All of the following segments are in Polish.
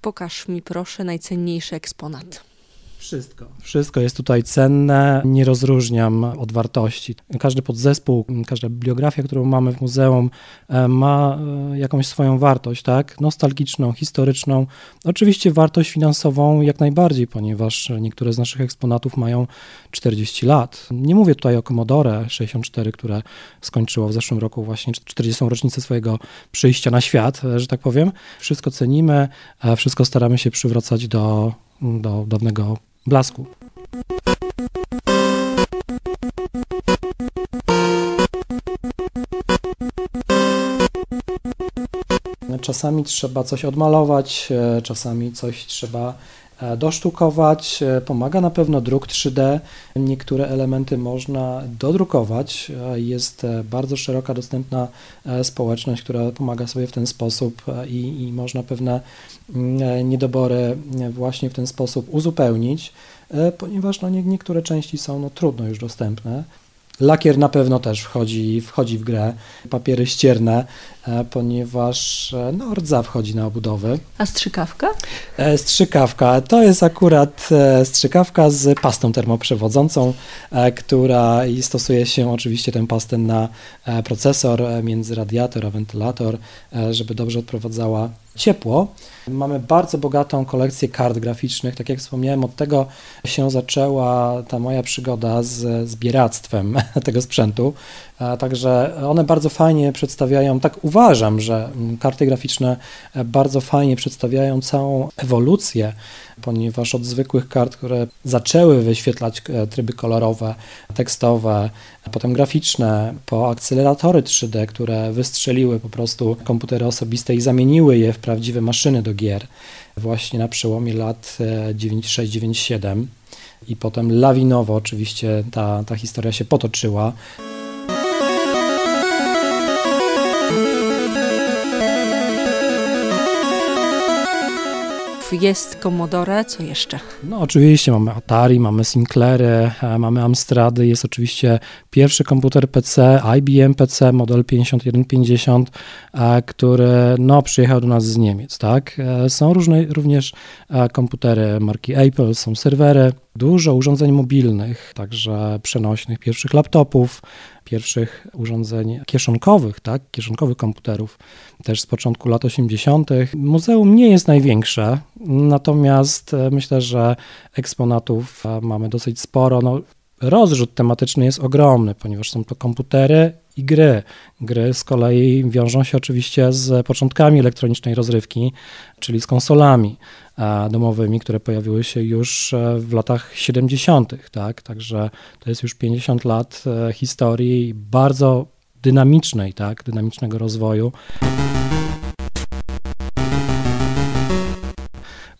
Pokaż mi proszę najcenniejszy eksponat. Wszystko. Wszystko jest tutaj cenne, nie rozróżniam od wartości. Każdy podzespół, każda bibliografia, którą mamy w muzeum, e, ma e, jakąś swoją wartość, tak? Nostalgiczną, historyczną. Oczywiście wartość finansową jak najbardziej, ponieważ niektóre z naszych eksponatów mają 40 lat. Nie mówię tutaj o Commodore 64, które skończyło w zeszłym roku właśnie 40. rocznicę swojego przyjścia na świat, e, że tak powiem. Wszystko cenimy, wszystko staramy się przywracać do, do dawnego blasku. Czasami trzeba coś odmalować, e, czasami coś trzeba dosztukować. E, pomaga na pewno druk 3D. Niektóre elementy można dodrukować. Jest bardzo szeroka, dostępna społeczność, która pomaga sobie w ten sposób i, i można pewne mm, niedobory właśnie w ten sposób uzupełnić. E, ponieważ no, niektóre części są no, trudno już dostępne. Lakier na pewno też wchodzi, wchodzi w grę, papiery ścierne, e, ponieważ e, no, rdza wchodzi na obudowy. A strzykawka? Strzykawka to jest akurat strzykawka z pastą termoprzewodzącą, która i stosuje się oczywiście tę pastę na procesor między radiator a wentylator, żeby dobrze odprowadzała ciepło. Mamy bardzo bogatą kolekcję kart graficznych. Tak jak wspomniałem, od tego się zaczęła ta moja przygoda z zbieractwem tego sprzętu. Także one bardzo fajnie przedstawiają, tak uważam, że karty graficzne bardzo fajnie przedstawiają całą ewolucję ponieważ od zwykłych kart, które zaczęły wyświetlać e, tryby kolorowe, tekstowe, potem graficzne, po akceleratory 3D, które wystrzeliły po prostu komputery osobiste i zamieniły je w prawdziwe maszyny do gier, właśnie na przełomie lat 96-97 e, i potem lawinowo oczywiście ta, ta historia się potoczyła. Jest Commodore, co jeszcze? No oczywiście mamy Atari, mamy Sinclairy, e, mamy Amstrady, jest oczywiście pierwszy komputer PC, IBM PC, model 5150, e, który no, przyjechał do nas z Niemiec, tak? E, są różne również komputery marki Apple, są serwery, dużo urządzeń mobilnych, także przenośnych, pierwszych laptopów, pierwszych urządzeń kieszonkowych, tak, kieszonkowych komputerów, też z początku lat 80. Muzeum nie jest największe, natomiast e, myślę, że eksponatów e, mamy dosyć sporo. No, rozrzut tematyczny jest ogromny, ponieważ są to komputery i gry. Gry z kolei wiążą się oczywiście z początkami elektronicznej rozrywki, czyli z konsolami domowymi, które pojawiły się już e, w latach 70., tak? Także to jest już 50 lat e, historii bardzo dynamicznej, tak? Dynamicznego rozwoju.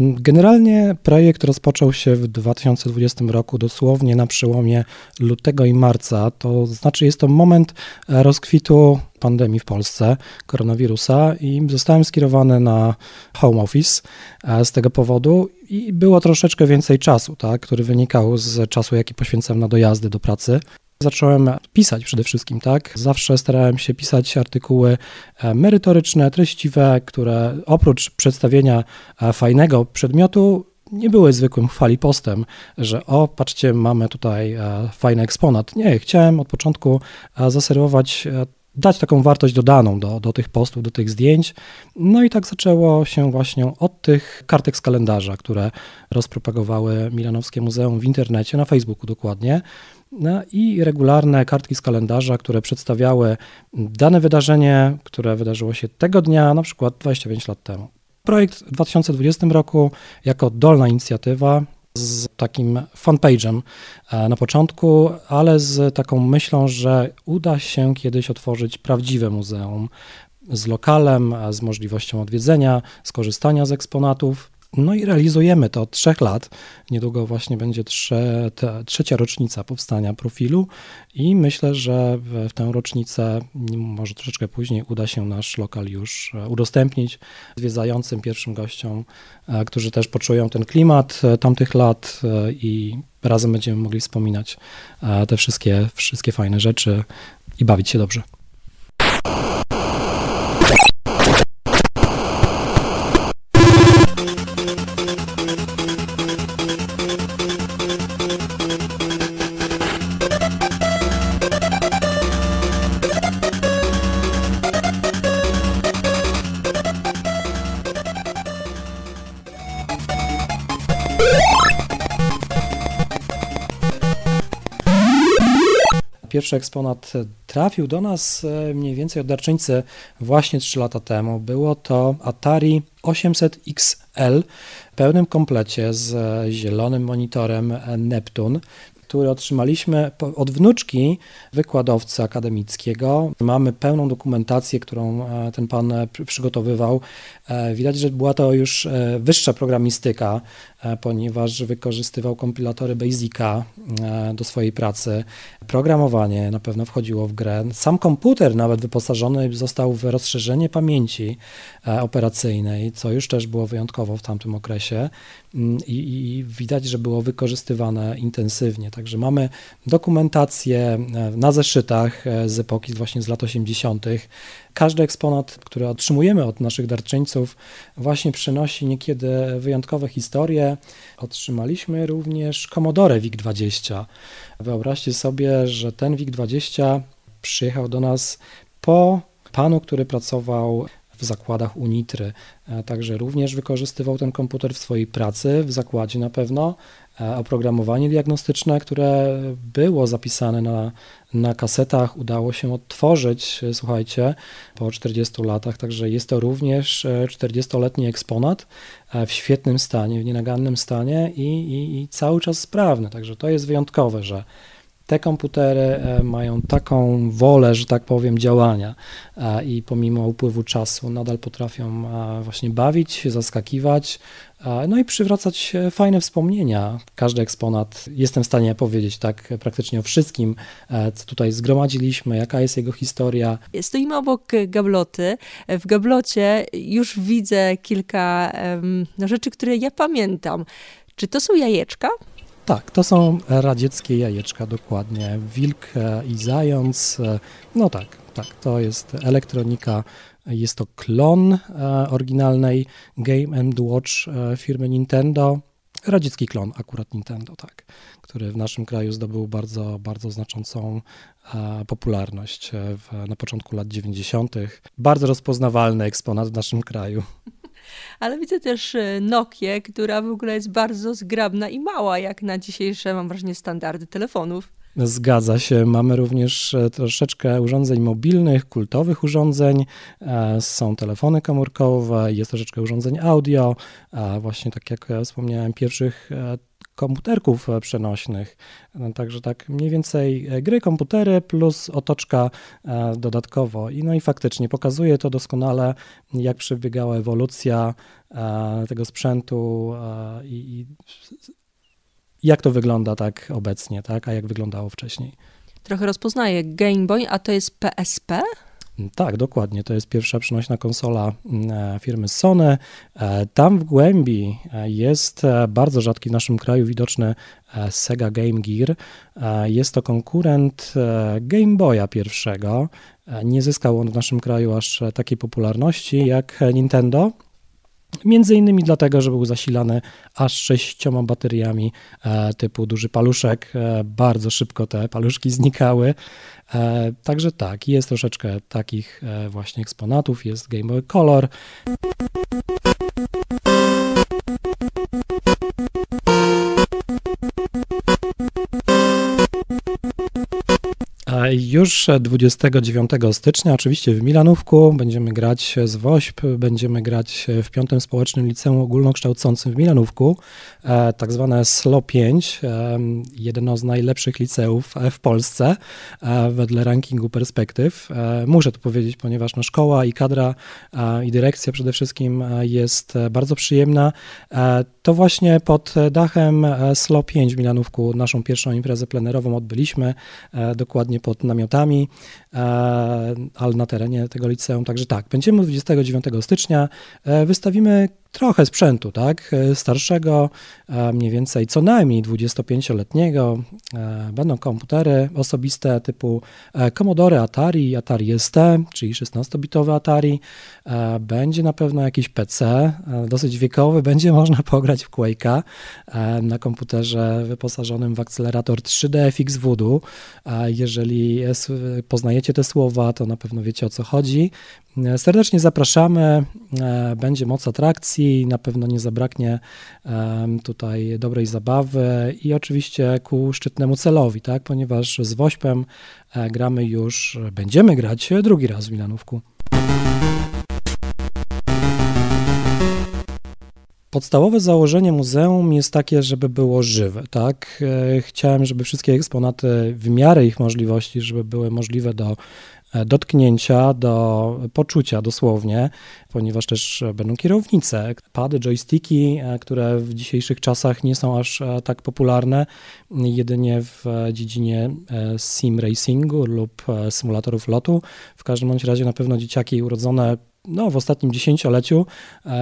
Generalnie projekt rozpoczął się w 2020 roku, dosłownie na przełomie lutego i marca. To znaczy, jest to moment rozkwitu pandemii w Polsce, koronawirusa, i zostałem skierowany na home office e, z tego powodu i było troszeczkę więcej czasu, tak, który wynikał z czasu, jaki poświęcałem na dojazdy do pracy. Zacząłem pisać przede wszystkim, tak? Zawsze starałem się pisać artykuły e, merytoryczne, treściwe, które oprócz przedstawienia e, fajnego przedmiotu nie były zwykłym chwalipostem, że o, patrzcie, mamy tutaj e, fajny eksponat. Nie, chciałem od początku zaserwować dać taką wartość dodaną do, do tych postów, do tych zdjęć. No i tak zaczęło się właśnie od tych kartek z kalendarza, które rozpropagowały Milanowskie Muzeum w internecie, na Facebooku dokładnie. No i regularne kartki z kalendarza, które przedstawiały dane wydarzenie, które wydarzyło się tego dnia, na przykład 25 lat temu. Projekt w 2020 roku jako dolna inicjatywa z takim fanpage'em e, na początku, ale z taką myślą, że uda się kiedyś otworzyć prawdziwe muzeum z lokalem, z możliwością odwiedzenia, skorzystania z eksponatów No i realizujemy to od trzech lat. Niedługo właśnie będzie trze, trzecia rocznica powstania profilu i myślę, że w, w tę rocznicę, może troszeczkę później, uda się nasz lokal już e, udostępnić zwiedzającym pierwszym gościom, e, którzy też poczują ten klimat e, tamtych lat i razem będziemy mogli wspominać te wszystkie, wszystkie fajne rzeczy i bawić się dobrze. Pierwszy eksponat trafił do nas e, mniej więcej od darczyńcy właśnie 3 lata temu. Było to Atari 800 XL w pełnym komplecie z zielonym monitorem Neptun który otrzymaliśmy od wnuczki wykładowcy akademickiego. Mamy pełną dokumentację, którą e, ten pan e, przygotowywał. Widać, że była to już wyższa programistyka, E, ponieważ wykorzystywał kompilatory Basica e, do swojej pracy. Programowanie na pewno wchodziło w grę. Sam komputer nawet wyposażony został w rozszerzenie pamięci e, operacyjnej, co już też było wyjątkowo w tamtym okresie i, i widać, że było wykorzystywane intensywnie. Także mamy dokumentację na zeszytach z epoki właśnie z lat 80. Każdy eksponat, który otrzymujemy od naszych darczyńców, właśnie przynosi niekiedy wyjątkowe historie. Otrzymaliśmy również Commodore VIC-20. Wyobraźcie sobie, że ten VIC-20 przyjechał do nas po panu, który pracował w zakładach Unitry. E, także również wykorzystywał ten komputer w swojej pracy, w zakładzie na pewno. E, oprogramowanie diagnostyczne, które było zapisane na, na kasetach, udało się odtworzyć, e, słuchajcie, po 40 latach. Także jest to również 40-letni eksponat w świetnym stanie, w nienagannym stanie i, i, i cały czas sprawny. Także to jest wyjątkowe, że te komputery e, mają taką wolę, że tak powiem, działania i pomimo upływu czasu nadal potrafią właśnie bawić, zaskakiwać, no i przywracać fajne wspomnienia. Każdy eksponat, jestem w stanie powiedzieć tak praktycznie o wszystkim, e, co tutaj zgromadziliśmy, jaka jest jego historia. Stoimy obok gabloty. W gablocie już widzę kilka no, rzeczy, które ja pamiętam. Czy to są jajeczka? Tak, to są radzieckie jajeczka, dokładnie. Wilk e, i zając. E, no tak, tak, to jest elektronika. Jest to klon e, oryginalnej Game Watch firmy Nintendo. Radziecki klon akurat Nintendo, tak, który w naszym kraju zdobył bardzo, bardzo znaczącą popularność w, na początku lat 90. Bardzo rozpoznawalny eksponat w naszym kraju ale widzę też e, Nokię, która w ogóle jest bardzo zgrabna i mała, jak na dzisiejsze, mam wrażenie, standardy telefonów. Zgadza się. Mamy również e, troszeczkę urządzeń mobilnych, kultowych urządzeń. E, są telefony komórkowe, jest troszeczkę urządzeń audio. Właśnie tak jak wspomniałem, pierwszych komputerków e, przenośnych. No, także tak mniej więcej e, gry, komputery plus otoczka e, dodatkowo. I no i faktycznie pokazuje to doskonale, jak przebiegała ewolucja tego sprzętu i, i jak to wygląda tak obecnie, tak, a jak wyglądało wcześniej. Trochę rozpoznaję Game Boy, a to jest PSP? Tak, dokładnie. To jest pierwsza przenośna konsola mm, e, firmy Sony. E, tam w głębi e, jest bardzo rzadki w naszym kraju widoczny Sega Game Gear. Jest to konkurent Game Boya pierwszego. Nie zyskał on w naszym kraju aż takiej popularności jak Nintendo. Między innymi dlatego, że był zasilany aż sześcioma bateriami e, typu duży paluszek. E, bardzo szybko te paluszki znikały. E, także tak, jest troszeczkę takich właśnie eksponatów. Jest Game Boy Color. Już 29 stycznia, oczywiście w Milanówku, będziemy grać z WOŚP, będziemy grać w piątym społecznym liceum ogólnokształcącym w Milanówku, e, tak zwane SLO 5, e, jedno z najlepszych liceów w Polsce e, wedle rankingu perspektyw. Muszę to powiedzieć, ponieważ no, szkoła i kadra i dyrekcja przede wszystkim jest bardzo przyjemna. To właśnie pod dachem SLO 5 w Milanówku naszą pierwszą imprezę plenerową odbyliśmy, dokładnie pod namiotami, e, ale na terenie tego liceum. Także tak, będziemy 29 stycznia. E, wystawimy trochę sprzętu, tak, e, starszego, e, mniej więcej co najmniej 25-letniego. E, będą komputery osobiste typu Commodore Atari, Atari ST, czyli 16-bitowy Atari. Będzie na pewno jakiś PC, dosyć wiekowy, będzie można pograć w Quake'a na komputerze wyposażonym w akcelerator 3D FX Voodoo. Jeżeli poznajecie te słowa, to na pewno wiecie o co chodzi. Serdecznie zapraszamy, będzie moc atrakcji, na pewno nie zabraknie tutaj dobrej zabawy i oczywiście ku szczytnemu celowi, tak? ponieważ z Wośpem e, gramy już, będziemy grać drugi raz w Milanówku. Podstawowe założenie muzeum jest takie, żeby było żywe, tak? E, chciałem, żeby wszystkie eksponaty w miarę ich możliwości, żeby były możliwe do dotknięcia, do poczucia dosłownie, ponieważ też będą kierownice, pady, joysticki, e, które w dzisiejszych czasach nie są aż e, tak popularne, jedynie w dziedzinie sim racingu lub symulatorów lotu. W każdym bądź razie na pewno dzieciaki urodzone no, w ostatnim dziesięcioleciu,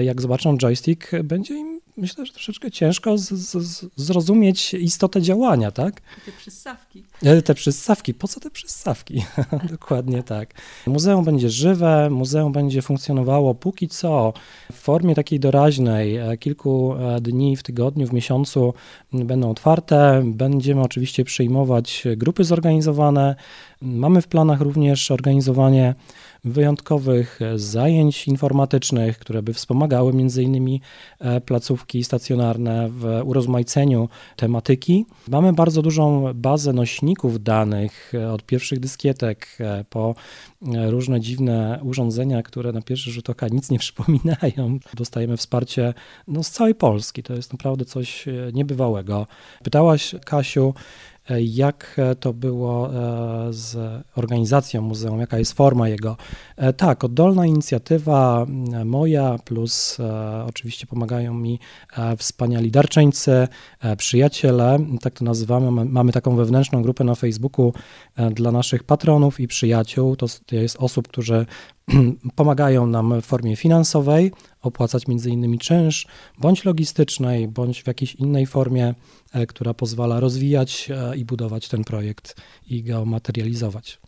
jak zobaczą joystick, będzie im myślę, że troszeczkę ciężko z, z, zrozumieć istotę działania, tak? Te przyssawki. E, te przyssawki, po co te przyssawki? Dokładnie tak. Muzeum będzie żywe, muzeum będzie funkcjonowało póki co w formie takiej doraźnej. E, kilku e, dni w tygodniu, w miesiącu będą otwarte. Będziemy oczywiście przyjmować grupy zorganizowane. Mamy w planach również organizowanie wyjątkowych zajęć informatycznych, które by wspomagały między innymi placówki stacjonarne w urozmaiceniu tematyki. Mamy bardzo dużą bazę nośników danych od pierwszych dyskietek po różne dziwne urządzenia, które na pierwszy rzut oka nic nie przypominają. Dostajemy wsparcie no, z całej Polski. To jest naprawdę coś niebywałego. Pytałaś, Kasiu, jak to było e, z organizacją muzeum, jaka jest forma jego. E, tak, oddolna inicjatywa moja, plus e, oczywiście pomagają mi wspaniali darczyńcy, przyjaciele, tak to nazywamy. Mamy taką wewnętrzną grupę na Facebooku dla naszych patronów i przyjaciół. To jest osób, którzy pomagają nam w formie finansowej opłacać między innymi czynsz, bądź logistycznej, bądź w jakiejś innej formie, e, która pozwala rozwijać e, i budować ten projekt i go materializować.